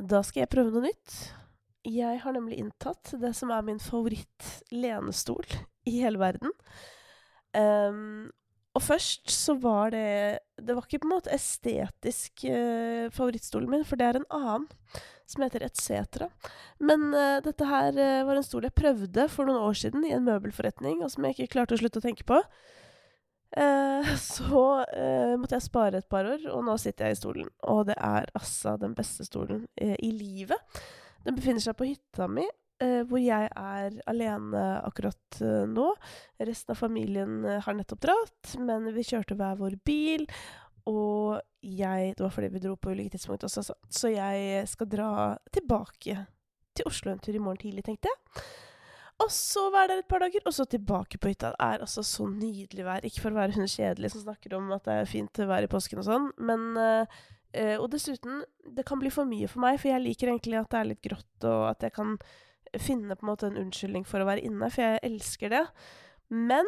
da skal jeg prøve noe nytt. Jeg har nemlig inntatt det som er min favoritt-lenestol i hele verden. Um, og først så var det Det var ikke på en måte estetisk uh, favorittstolen min, for det er en annen som heter Etcetera. Men uh, dette her uh, var en stol jeg prøvde for noen år siden i en møbelforretning, og som jeg ikke klarte å slutte å tenke på. så måtte jeg spare et par år, og nå sitter jeg i stolen. Og det er altså den beste stolen i livet. Den befinner seg på hytta mi, hvor jeg er alene akkurat nå. Resten av familien har nettopp dratt, men vi kjørte hver vår bil. Og jeg Det var fordi vi dro på ulike tidspunkt også, så, så jeg skal dra tilbake til Oslo en tur i morgen tidlig, tenkte jeg. Og så være der et par dager, og så tilbake på hytta. Det er altså så nydelig vær. Ikke for å være hun kjedelig som snakker om at det er fint vær i påsken og sånn, men Og dessuten, det kan bli for mye for meg, for jeg liker egentlig at det er litt grått, og at jeg kan finne på en måte en unnskyldning for å være inne, for jeg elsker det. Men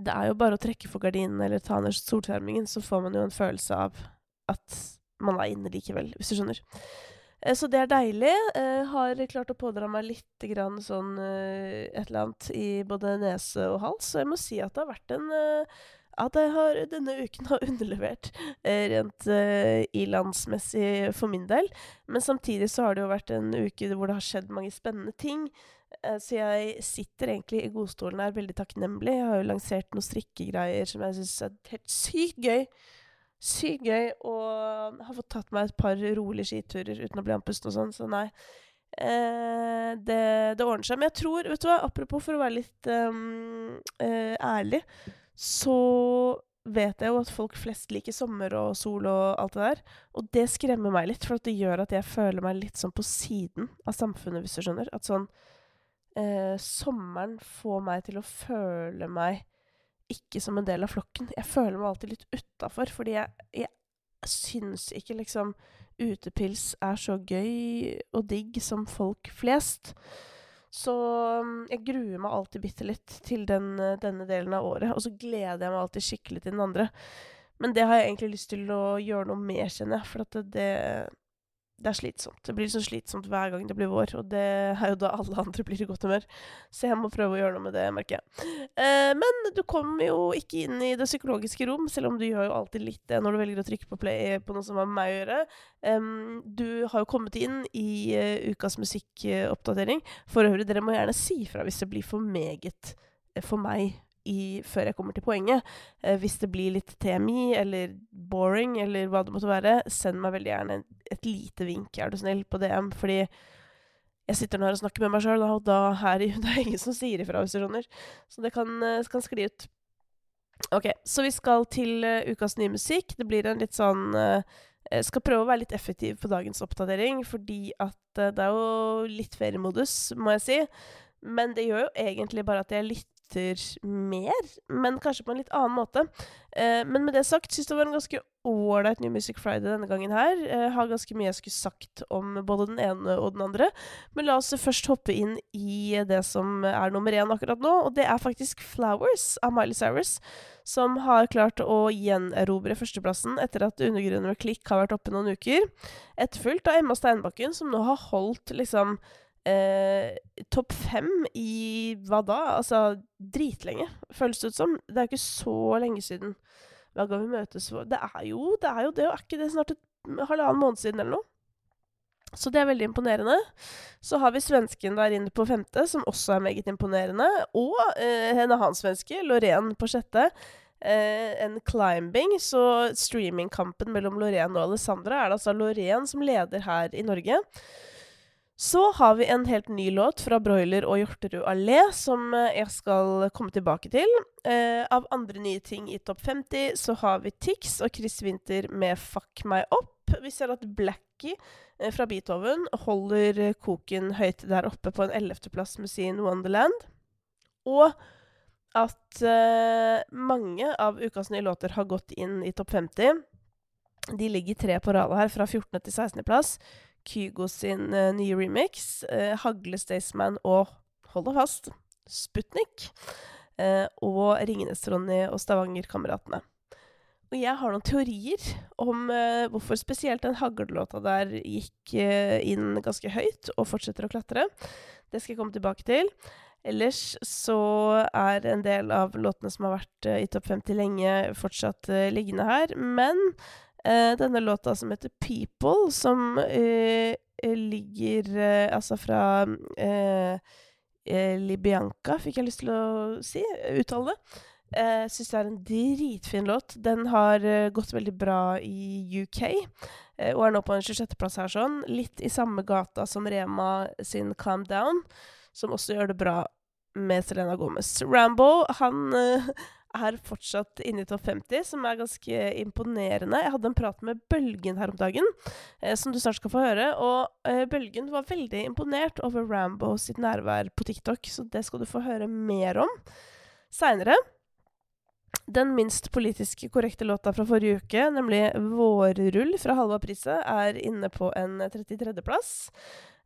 det er jo bare å trekke for gardinene eller ta ned solskjermingen, så får man jo en følelse av at man er inne likevel, hvis du skjønner. Eh, så det er deilig. Jeg eh, har klart å pådra meg litt grann sånn eh, et eller annet i både nese og hals, så jeg må si at det har vært en at jeg har, denne uken har underlevert rent ilandsmessig for min del. Men samtidig så har det jo vært en uke hvor det har skjedd mange spennende ting. Så jeg sitter egentlig i godstolen her veldig takknemlig. Jeg har jo lansert noen strikkegreier som jeg syns er helt sykt gøy. Sykt gøy. Og har fått tatt meg et par rolige skiturer uten å bli andpusten og sånn, så nei. Eh, det, det, ordner seg. Men jeg tror, vet du hva, apropos for å være litt um, eh, ærlig så vet jeg jo at folk flest liker sommer og sol og alt det der. Og det skremmer meg litt, for det gjør at jeg føler meg litt sånn på siden av samfunnet, hvis du skjønner. At sånn eh, Sommeren får meg til å føle meg ikke som en del av flokken. Jeg føler meg alltid litt utafor, fordi jeg, jeg syns ikke liksom utepils er så gøy og digg som folk flest. Så mm, jeg gruer meg alltid bitte litt til den, denne delen av året. Og så gleder jeg meg alltid skikkelig til den andre. Men det har jeg egentlig lyst til å gjøre noe med, kjenner jeg. For at det, det er slitsomt. Det blir så slitsomt hver gang det blir vår, og det er jo da alle andre blir i godt humør. Så jeg må prøve å gjøre noe med det, merker jeg. Eh, men du kommer jo ikke inn i det psykologiske rom, selv om du gjør jo alltid litt det når du velger å trykke på play på noe som har med meg å gjøre. Eh, du har jo kommet inn i uh, ukas musikkoppdatering. For øvrig, dere må gjerne si fra hvis det blir for meget uh, for meg i, før jeg kommer til poenget. Eh, hvis det blir litt TMI eller boring eller hva det måtte være, send meg veldig gjerne et lite vink, er du snill, på DM, fordi jeg sitter nå her og snakker med meg sjøl, og da er det, ingen som sier ifra, hvis du skjønner. Så det kan, eh, kan skli ut. Ok, så vi skal til uh, ukas nye musikk. Det blir en litt sånn Jeg skal prøve å være litt effektiv på dagens oppdatering, fordi at det er jo litt feriemodus, må jeg si. Men det gjør jo egentlig bare at jeg litt lytter mer, men kanskje på en litt annen måte. Eh, men med det sagt, syns det var en ganske ålreit New Music Friday denne gangen her. Eh, har ganske mye jeg skulle sagt om både den ene og den andre. Men la oss først hoppe inn i det som er nummer én akkurat nå, og det er faktisk Flowers av Miley Cyrus. Som har klart å gjenerobre førsteplassen etter at Undergrunnen med Klikk har vært oppe noen uker. Etterfulgt av Emma Steinbakken, som nå har holdt liksom eh, topp fem i hva da? Altså dritlenge, føles det ut som. Det er ikke så lenge siden. Hva gang vi møtes for Det er jo det, er jo det og er ikke det snart et halvannen måned siden eller noe? Så det er veldig imponerende. Så har vi svensken der inne på femte, som også er meget imponerende. Og eh, en annen svenske, Lorén, på sjette. Eh, en climbing, så streamingkampen mellom Lorén og Alessandra er det altså Lorén som leder her i Norge. Så har vi en helt ny låt fra Broiler og Hjorterud Allé, som eh, jeg skal komme tilbake til. Eh, av andre nye ting i Topp 50 så har vi Tix og Chris Winther med 'Fuck meg opp'. Vi ser at Blackie eh, fra Beethoven holder koken høyt der oppe på en ellevteplass med sin 'Wonderland'. Og at eh, mange av ukas nye låter har gått inn i Topp 50. De ligger tre på radet her, fra 14. til 16. plass. Kygo sin uh, nye remix. Uh, Hagle Staysman og, hold deg fast, Sputnik. Uh, og Ringenes-Ronny og Stavanger-kameratene. og jeg har noen teorier om hvorfor spesielt den haglelåta der gikk inn ganske høyt og fortsetter å klatre. Det skal jeg komme tilbake til. Ellers så er en del av låtene som har vært i topp 50 lenge, fortsatt liggende her. Men denne låta som heter 'People', som ligger altså fra Libianca, fikk jeg lyst til å si, uttale det. Uh, syns det er en dritfin låt. Den har gått veldig bra i UK, eh, og er nå på en 26.-plass her sånn. Litt i samme gata som Rema sin 'Calm Down', som også gjør det bra med Selena Gomez. Rambo han er fortsatt inne i topp 50, som er ganske imponerende. Jeg hadde en prat med Bølgen her om dagen, som du snart skal få høre. Og Bølgen var veldig imponert over Rambo sitt nærvær på TikTok, så det skal du få høre mer om seinere. Den minst politisk korrekte låta fra forrige uke, nemlig 'Vårrull' fra Halva priset, er inne på en 33.-plass.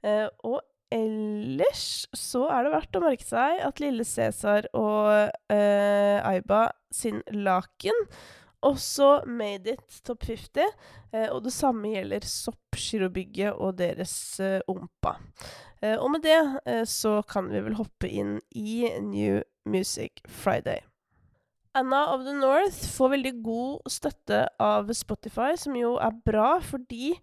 Eh, og ellers så er det verdt å merke seg at Lille Cæsar og eh, Aiba sin 'Laken' også made it topp 50. Eh, og det samme gjelder Soppgirobygget og deres eh, Ompa. Eh, og med det eh, så kan vi vel hoppe inn i New Music Friday. Anna of the North får veldig god støtte av Spotify, som jo er bra, fordi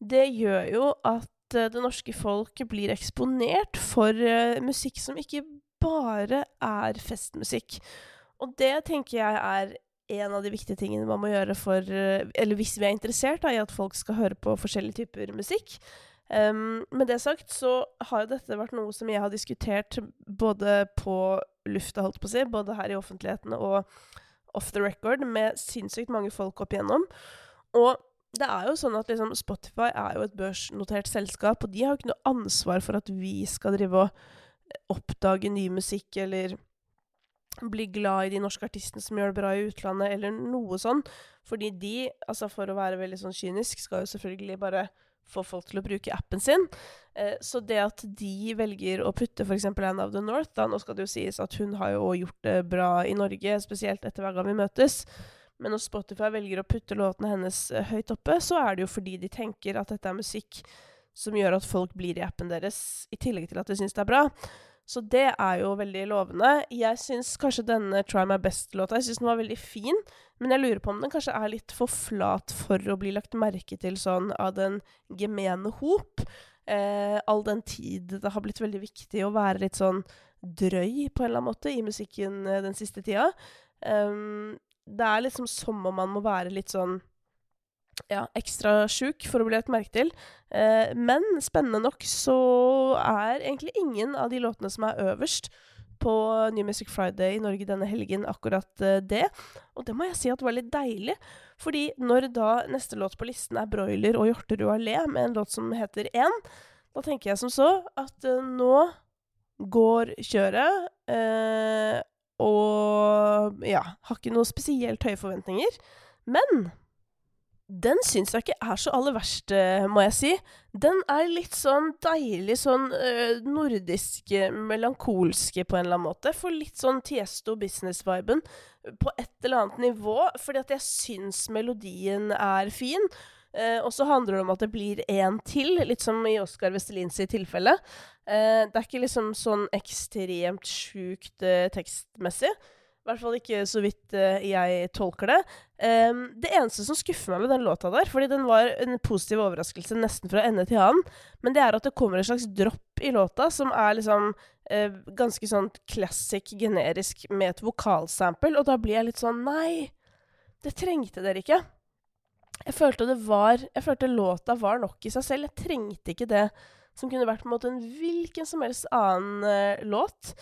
det gjør jo at det norske folk blir eksponert for uh, musikk som ikke bare er festmusikk. Og det tenker jeg er en av de viktige tingene man må gjøre for uh, Eller hvis vi er interessert da, i at folk skal høre på forskjellige typer musikk. Um, med det sagt så har jo dette vært noe som jeg har diskutert både på lufta, holdt på å si, både her i offentligheten og off the record, med sinnssykt mange folk opp igjennom. Og det er jo sånn at liksom, Spotify er jo et børsnotert selskap, og de har jo ikke noe ansvar for at vi skal drive og oppdage ny musikk eller bli glad i de norske artistene som gjør det bra i utlandet, eller noe sånn. Fordi de, altså for å være veldig sånn kynisk, skal jo selvfølgelig bare få folk til å bruke appen sin. Eh, så det at de velger å putte f.eks. Anne of the North da, Nå skal det jo sies at hun har jo gjort det bra i Norge, spesielt etter hver gang vi møtes. Men når Spotify velger å putte låtene hennes eh, høyt oppe, så er det jo fordi de tenker at dette er musikk som gjør at folk blir i appen deres, i tillegg til at de syns det er bra. Så det er jo veldig lovende. Jeg syns kanskje denne Try My Best-låta var veldig fin, men jeg lurer på om den kanskje er litt for flat for å bli lagt merke til sånn av den gemene hop. Eh, all den tid det har blitt veldig viktig å være litt sånn drøy på en eller annen måte i musikken eh, den siste tida. Um, det er liksom som om man må være litt sånn ja, ekstra sjuk for å bli lagt merke til. Eh, men spennende nok så er egentlig ingen av de låtene som er øverst på New Music Friday i Norge denne helgen, akkurat eh, det. Og det må jeg si at var litt deilig. Fordi når da neste låt på listen er 'Broiler' og 'Hjorterud allé' med en låt som heter 'En', da tenker jeg som så at eh, nå går kjøret. Eh, og ja, har ikke noe spesielt høye forventninger. Men den syns jeg ikke er så aller verst, eh, må jeg si. Den er litt sånn deilig sånn øh, nordisk, melankolske på en eller annen måte. For litt sånn Tiesto business-viben på et eller annet nivå. Fordi at jeg syns melodien er fin. Uh, og så handler det om at det blir én til, litt som i Oskar Vestelins tilfelle. Eh, det er ikke liksom sånn ekstremt sjukt eh, tekstmessig. I hvert fall ikke så vidt uh, jeg tolker det. Det eneste som skuffer meg med den låta der, fordi den var en positiv overraskelse nesten fra ende til annen, men det er at det kommer en slags dropp i låta som er liksom uh, ganske sånn classic, generisk, med et vokalsample, og da blir jeg litt sånn Nei, det trengte dere ikke. Jeg følte det var Jeg følte låta var nok i seg selv. Jeg trengte ikke det som kunne vært på en måte en hvilken som helst annen uh, låt.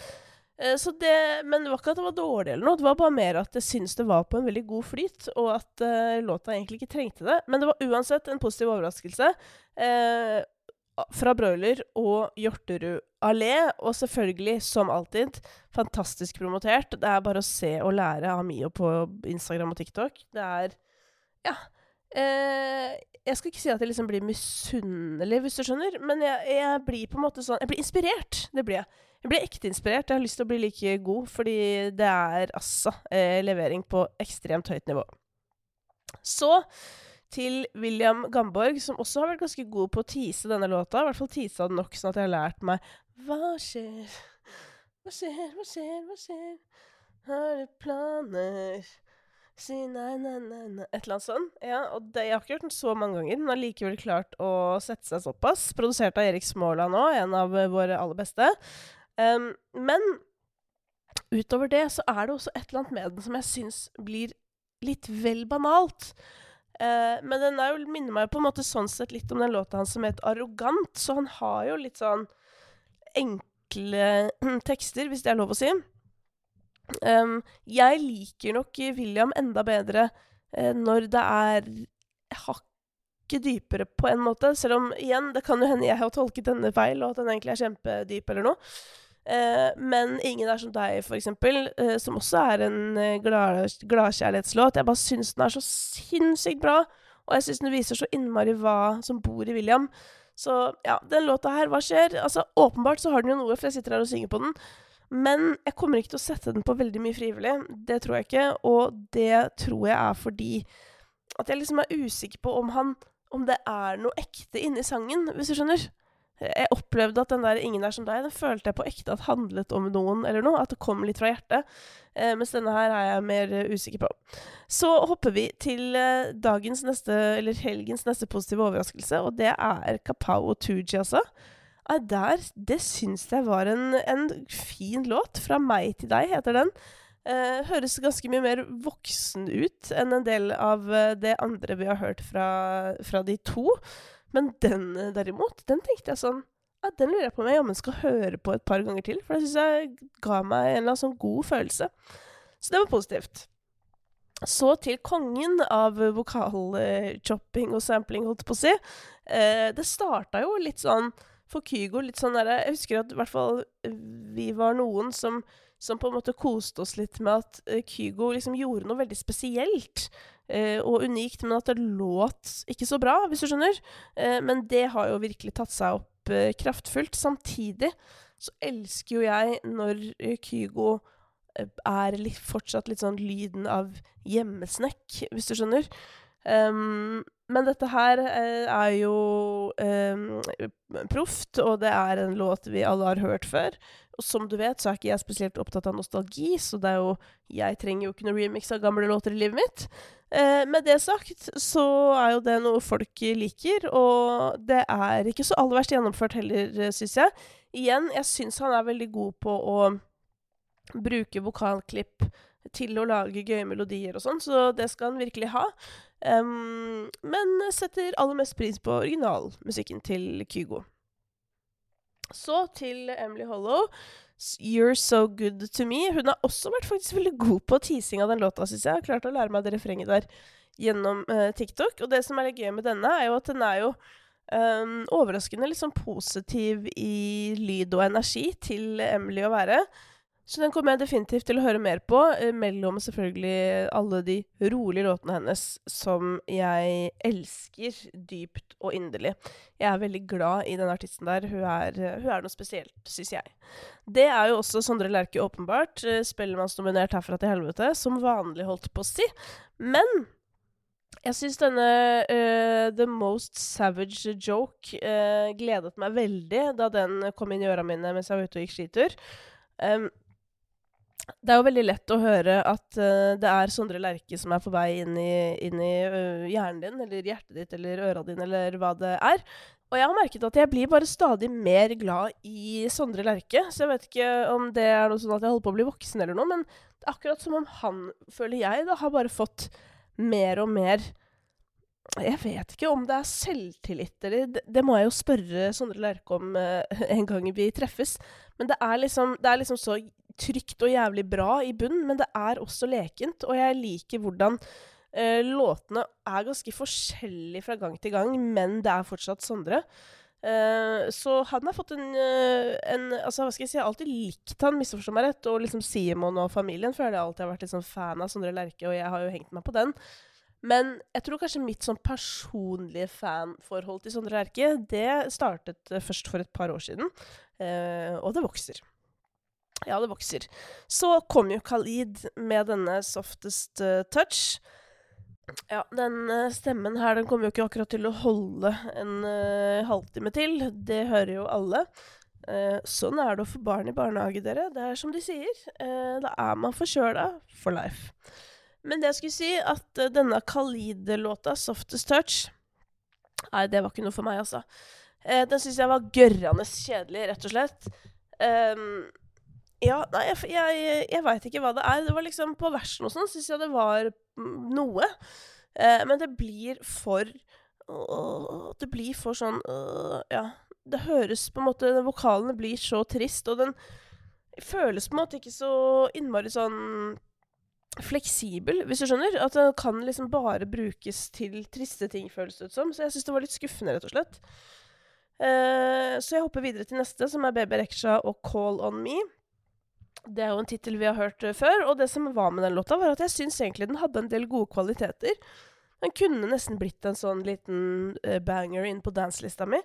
Eh, det, men det var ikke at det var dårlig, eller noe, det var bare mer at jeg syns det var på en veldig god flyt, og at uh, låta egentlig ikke trengte det. Men det var uansett en positiv overraskelse. Uh, fra Broiler og Hjorterud allé, og selvfølgelig, som alltid, fantastisk promotert. Det er bare å se og lære av Mio på Instagram og TikTok. Det er Ja. Uh, jeg skal ikke si at jeg liksom blir misunnelig, hvis du skjønner, men jeg, jeg, blir på en måte sånn Jeg blir inspirert. Det blir jeg. Jeg blir ekte inspirert. Jeg har lyst til å bli like god, fordi det er altså eh, levering på ekstremt høyt nivå. Så til William Gamborg, som også har vært ganske god på å tease denne låta. I hvert fall teasa den nok sånn at jeg har lært meg Hva skjer? Hva skjer, hva skjer, hva skjer? Har du planer? Si nei, nei, nei, nei Et eller annet sånt. Ja, og det, jeg har ikke gjort den så mange ganger, men har likevel klart å sette seg såpass. Produsert av Erik Småland nå, en av våre aller beste. Um, men utover det så er det også et eller annet med den som jeg syns blir litt vel banalt. Uh, men den jo, minner meg på en måte sånn sett litt om den låta hans som het 'Arrogant', så han har jo litt sånn enkle tekster, hvis det er lov å si. Um, jeg liker nok William enda bedre uh, når det er hakket dypere, på en måte. Selv om, igjen, det kan jo hende jeg har tolket denne feil, og at den egentlig er kjempedyp eller noe. Uh, men 'Ingen er som deg', for eksempel, uh, som også er en glad, gladkjærlighetslåt. Jeg bare syns den er så sinnssykt bra, og jeg syns den viser så innmari hva som bor i William. Så ja, den låta her, hva skjer? Altså, Åpenbart så har den jo noe, for jeg sitter her og synger på den. Men jeg kommer ikke til å sette den på veldig mye frivillig. Det tror jeg ikke. Og det tror jeg er fordi at jeg liksom er usikker på om han Om det er noe ekte inni sangen, hvis du skjønner. Jeg opplevde at den der 'Ingen er som deg' den følte jeg på ekte at handlet om noen eller noe. At det kom litt fra hjertet. Eh, mens denne her er jeg mer uh, usikker på. Så hopper vi til uh, dagens neste, eller helgens neste positive overraskelse, og det er Kapao Tooji, altså. Ah, der, det syns jeg var en, en, fin låt. 'Fra meg til deg' heter den. Eh, høres ganske mye mer voksen ut enn en del av uh, det andre vi har hørt fra, fra de to. Men den uh, derimot, den tenkte jeg sånn ja, Den lurer jeg på om jeg jammen skal høre på et par ganger til. For det syns jeg ga meg en eller annen sånn god følelse. Så det var positivt. Så til kongen av vokalchopping og sampling, holdt jeg på å si. det starta jo litt sånn for Kygo litt sånn derre Jeg husker at i hvert fall vi var noen som, som på en måte koste oss litt med at uh, Kygo liksom gjorde noe veldig spesielt eh, og unikt, men at det låt ikke så bra, hvis du skjønner. Eh, men det har jo virkelig tatt seg opp kraftfullt. Samtidig så elsker jo jeg når Kygo er litt, fortsatt litt sånn lyden av hjemmesnekk, hvis du skjønner. Um, men dette her eh, er jo eh, proft, og det er en låt vi alle har hørt før. Og som du vet, så er ikke jeg spesielt opptatt av nostalgi, så det er jo Jeg trenger jo ikke noe remix av gamle låter i livet mitt. Eh, med det sagt, så er jo det noe folk liker, og det er ikke så aller verst gjennomført heller, syns jeg. Igjen, jeg syns han er veldig god på å bruke vokalklipp til å lage gøye melodier og sånn, så det skal han virkelig ha. Um, men setter aller mest pris på originalmusikken til Kygo. Så til Emily Hollow. 'You're So Good To Me'. Hun har også vært faktisk veldig god på teasing av den låta, syns jeg. Har klart å lære meg det refrenget der gjennom uh, TikTok. Og det som er litt gøy med denne, er jo at den er jo um, overraskende sånn positiv i lyd og energi til Emily å være. Så den kommer jeg definitivt til å høre mer på, eh, mellom selvfølgelig alle de rolige låtene hennes som jeg elsker dypt og inderlig. Jeg er veldig glad i den artisten der. Hun er, hun er noe spesielt, syns jeg. Det er jo også Sondre Lerche åpenbart. Eh, spellemannsnominert herfra til helvete, som vanlig, holdt på å si. Men jeg syns denne uh, The Most Savage Joke uh, gledet meg veldig da den kom inn i øra mine mens jeg var ute og gikk skitur. Um, det er jo veldig lett å høre at uh, det er Sondre Lerche som er på vei inn i, inn i uh, hjernen din, eller hjertet ditt, eller øra dine, eller hva det er. Og jeg har merket at jeg blir bare stadig mer glad i Sondre Lerche. Så jeg vet ikke om det er noe sånn at jeg holder på å bli voksen eller noe, men det er akkurat som om han, føler jeg, da, har bare fått mer og mer jeg vet ikke om det er selvtillit eller Det, må jeg jo spørre Sondre Lerche om uh, en gang vi treffes. Men det er, liksom, det er liksom så trygt og jævlig bra i bunnen, men det er også lekent. Og jeg liker hvordan uh, låtene er ganske forskjellige fra gang til gang, men det er fortsatt Sondre. Uh, så han har fått en, uh, en, Altså, hva skal jeg si, jeg har alltid likt han, misforstå meg rett. Og liksom Simon og familien føler jeg alltid har vært litt sånn fan av Sondre Lerche, og jeg har jo hengt meg på den. Men jeg tror kanskje mitt sånn personlige fanforhold til Sondre Lerche, det startet først for et par år siden. og det vokser. Ja, det vokser. Så kom jo Khalid med denne softest uh, touch. Ja, den uh, stemmen her den kommer jo ikke akkurat til å holde en uh, halvtime til. Det hører jo alle. Sånn er det å få barn i barnehage, dere. Det er som de sier. da er man forkjøla for life. Men det jeg skulle si, at denne Khalid-låta, 'Softest Touch' Nei, det var ikke noe for meg, altså. den syns jeg var gørrende kjedelig, rett og slett. Um, ja, nei, jeg, jeg, jeg veit ikke hva det er. Det var liksom På versen og sånn syns jeg det var noe. Eh, men det blir for øh, Det blir for sånn øh, Ja. Det høres på en måte Vokalene blir så trist, og den føles på en måte ikke så innmari sånn fleksibel, hvis du skjønner. At den kan liksom bare brukes til triste ting, føles det ut som. Så jeg syns det var litt skuffende, rett og slett. Uh, så jeg hopper videre til neste, som er BB Reksha og Call On Me. Det er jo en tittel vi har hørt uh, før, og det som var med den låta, var at jeg syns egentlig den hadde en del gode kvaliteter. Den kunne nesten blitt en sånn liten uh, banger inn på danselista mi.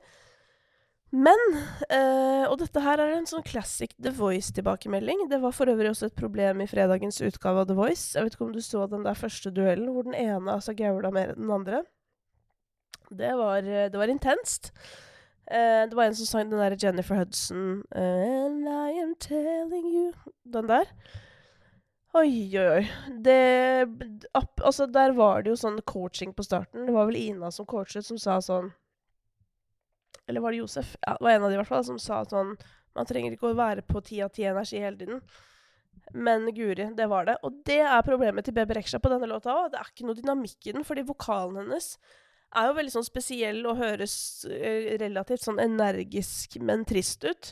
Men uh, Og dette her er en sånn classic The Voice-tilbakemelding. Det var for øvrig også et problem i fredagens utgave av The Voice. Jeg vet ikke om du så den der første duellen hvor den ene altså gaula mer enn den andre. Det var, det var intenst. Uh, det var en som sang den der Jennifer Hudson And I am telling you Den der. Oi, oi, oi. Det Altså, der var det jo sånn coaching på starten. Det var vel Ina som coachet, som sa sånn Eller var det Josef? Ja, det var en av de i hvert fall, som sa sånn Man trenger ikke å være på ti av ti energi hele tiden. Men guri, det var det. Og det er problemet til Bebe Reksha på denne låta òg. Det er ikke noe dynamikk i den, fordi vokalen hennes er jo veldig sånn spesiell og høres uh, relativt sånn energisk, men trist ut.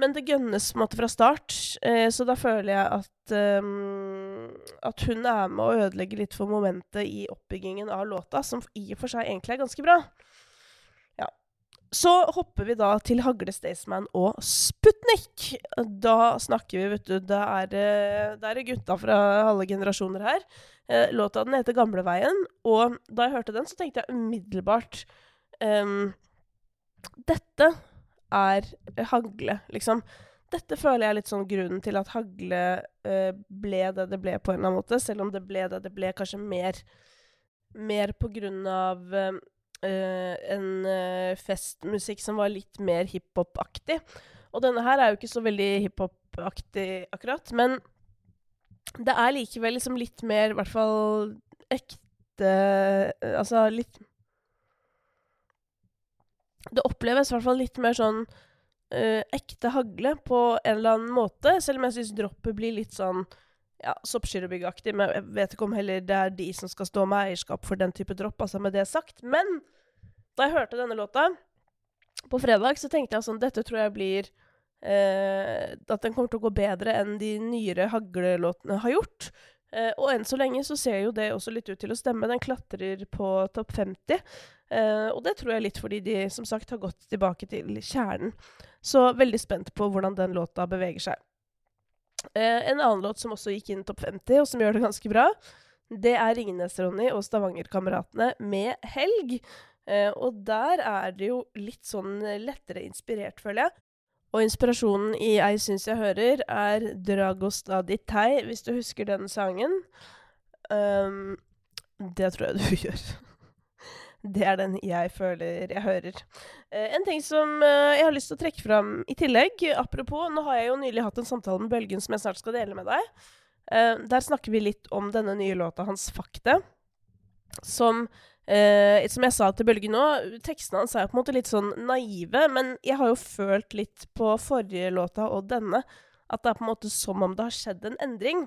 Men det gønnes på en måte fra start, eh, så da føler jeg at um, at hun er med å ødelegge litt for momentet i oppbyggingen av låta, som i og for seg egentlig er ganske bra. Så hopper vi da til Hagle Staysman og Sputnik. Da snakker vi, vet du Da er det, er gutta fra alle generasjoner her. Eh, låta den heter 'Gamleveien', og da jeg hørte den, så tenkte jeg umiddelbart um, Dette er hagle, liksom. Dette føler jeg er litt sånn grunnen til at hagle uh, ble det det ble, på en eller annen måte. Selv om det ble det det ble, kanskje mer, mer på grunn av uh, en uh, festmusikk som var litt mer hiphop-aktig. Og denne her er jo ikke så veldig hiphop-aktig akkurat, men det er likevel liksom litt mer, i hvert fall ekte eh, Altså litt Det oppleves i hvert fall litt mer sånn uh, ekte hagle på en eller annen måte, selv om jeg syns droppet blir litt sånn ja, soppskyrebyggeaktig. Men jeg vet ikke om heller det er de som skal stå med eierskap for den type dropp, altså med det sagt. Men da jeg hørte denne låta på fredag, så tenkte jeg sånn Dette tror jeg blir eh, at den kommer til å gå bedre enn de nyere haglelåtene har gjort. Eh, og enn så lenge så ser jo det også litt ut til å stemme. Den klatrer på topp 50. Eh, og det tror jeg litt fordi de som sagt har gått tilbake til kjernen. Så veldig spent på hvordan den låta beveger seg. Eh, en annen låt som også gikk inn topp 50, og som gjør det ganske bra, det er Ringnes-Ronny og Stavanger-kameratene med Helg. Eh, og der er det jo litt sånn lettere inspirert, føler jeg. Og inspirasjonen i Ei syns jeg hører er Dragostaditei, hvis du husker den sangen. Um, det tror jeg du gjør. Det er den jeg føler jeg hører. Uh, en ting som uh, jeg har lyst til å trekke fram i tillegg, apropos Nå har jeg jo nylig hatt en samtale med Bølgen som jeg snart skal dele med deg. Uh, der snakker vi litt om denne nye låta hans, 'Fakte', som som jeg sa til Bølge nå, tekstene hans er på en måte litt sånn naive, men jeg har jo følt litt på forrige låta og denne at det er på en måte som om det har skjedd en endring.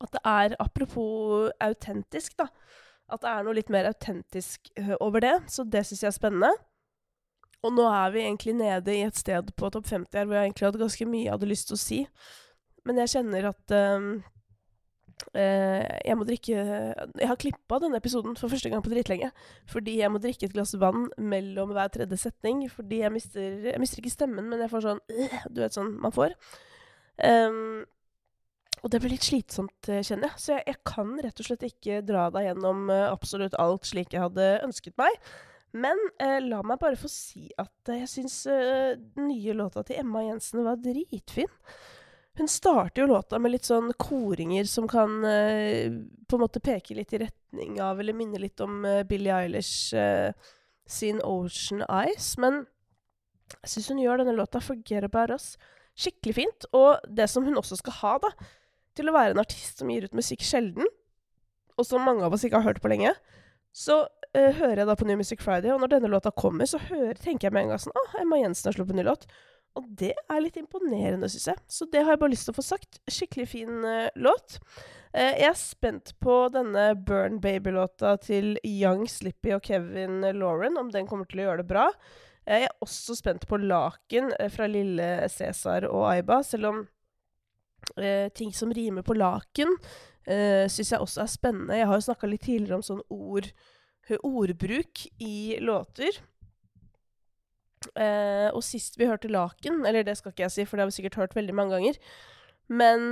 At det er, apropos autentisk, da, at det er noe litt mer autentisk uh, over det. Så det syns jeg er spennende. Og nå er vi egentlig nede i et sted på topp 50 her hvor jeg egentlig hadde ganske mye jeg hadde lyst til å si. Men jeg kjenner at Uh, jeg må drikke Jeg har klippa denne episoden for første gang på dritlenge. Fordi jeg må drikke et glass vann mellom hver tredje setning. Fordi jeg mister Jeg mister ikke stemmen, men jeg får sånn uh, Du vet sånn man får. Um, og det blir litt slitsomt, eh, kjenner jeg. Så jeg, jeg, kan rett og slett ikke dra deg gjennom uh, absolutt alt slik jeg hadde ønsket meg. Men la meg bare få si at jeg syns den nye låta til Emma Jensen var dritfin. Hun starter jo låta med litt sånn koringer som kan eh, på en måte peke litt i retning av, eller minne litt om Billie Eilish sin Ocean Eyes. Men jeg syns hun gjør denne låta 'Forget About Us' skikkelig fint. Og det som hun også skal ha, da, til å være en artist som gir ut musikk sjelden, og som mange av oss ikke har hørt på lenge, så hører jeg da på New Music Friday, og når denne låta kommer, så hører, tenker jeg med en gang sånn Å, Emma Jensen har sluppet ny låt. Og det er litt imponerende, syns jeg. Så det har jeg bare lyst til å få sagt. Skikkelig fin uh, låt. Uh, jeg er spent på denne Burn Baby-låta til Young Slippy og Kevin Lauren, om den kommer til å gjøre det bra. Uh, jeg er også spent på Laken fra Lille Cæsar og Aiba, selv om ting som rimer på laken, uh, syns jeg også er spennende. Jeg har jo snakka litt tidligere om sånn ord, ordbruk i låter. Eh, og sist vi hørte Laken, eller det skal ikke jeg si, for det har vi sikkert hørt veldig mange ganger, men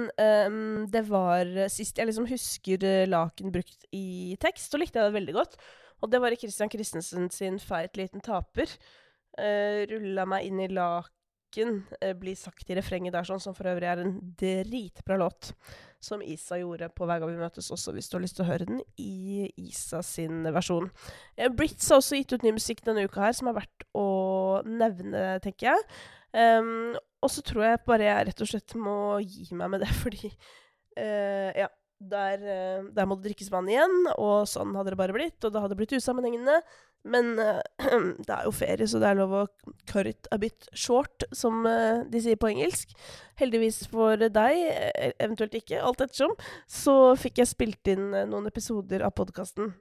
um, det var sist jeg liksom husker eh, Laken brukt i tekst, så likte jeg det veldig godt. Og det var i Christian Christensen sin 'Feit liten taper'. Uh, rulla meg inn i laken, eh, blir sagt i refrenget der, sånn, som for øvrig er en dritbra låt som Isa gjorde på Hver gang vi møtes også, hvis du har lyst til å høre den i Isa sin versjon. Eh, Brits har også gitt ut ny musikk denne uka her, som er verdt å nevne, tenker jeg. Um, og så tror jeg bare jeg rett og slett må gi meg med det, fordi uh, Ja. Der, uh, der, må det drikkes vann igjen, og sånn hadde det bare blitt. Og det hadde blitt usammenhengende. Men uh, det er jo ferie, så det er lov å cut it a bit short, som uh, de sier på engelsk. Heldigvis for deg, e, eventuelt ikke, alt ettersom, så fikk jeg spilt inn uh, noen episoder av podkasten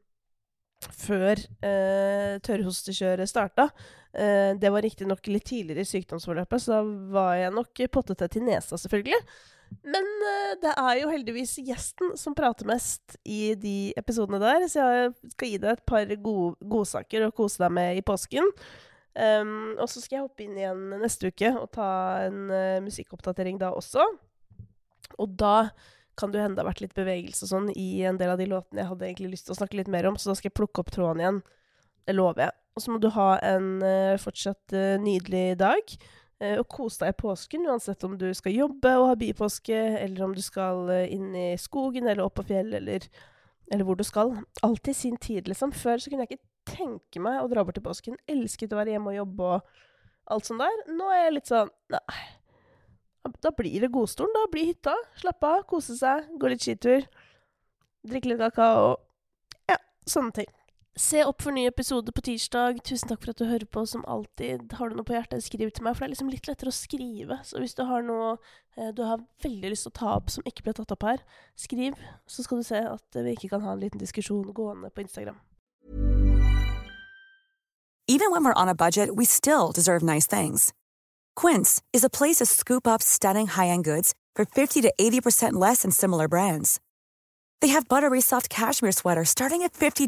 før uh, tørrhostekjøret starta. det var riktignok litt tidligere i sykdomsforløpet, så da var jeg nok pottete til nesa, selvfølgelig. Men uh, det er jo heldigvis gjesten som prater mest i de episodene der, så jeg skal gi deg et par gode godsaker å kose deg med i påsken. Um, og så skal jeg hoppe inn igjen neste uke og ta en uh, musikkoppdatering da også. Og da kan det hende det har vært litt bevegelse og sånn i en del av de låtene jeg hadde egentlig lyst til å snakke litt mer om, så da skal jeg plukke opp tråden igjen. Det lover jeg. Og så må du ha en uh, fortsatt nydelig dag. Eh, og kos deg i påsken, uansett om du skal jobbe og ha bypåske, eller om du skal eh, inn i skogen eller opp på fjellet, eller, eller, hvor du skal. Alt i sin tid, liksom. Før så kunne jeg ikke tenke meg å dra bort til påsken. Elsket å være hjemme og jobbe og alt sånt der. Nå er jeg litt sånn Nei. Da blir det godstolen. Da blir hytta. Slappe av, kose seg, gå litt skitur. Drikke litt kakao. Ja, sånne ting. Se opp for ny episode på tirsdag. Tusen takk for at du hører på, som alltid. Har du noe på hjertet, skriv til meg, for det er liksom litt lettere å skrive. Så hvis du har noe eh, du har veldig lyst til å ta opp som ikke ble tatt opp her, skriv. Så skal du se at vi ikke kan ha en liten diskusjon gående på Instagram. Even when we're on a budget, we still deserve nice things. Quince is a place to scoop up stunning high-end goods for 50 to 80% less than similar brands. They have buttery soft cashmere sweaters starting at $50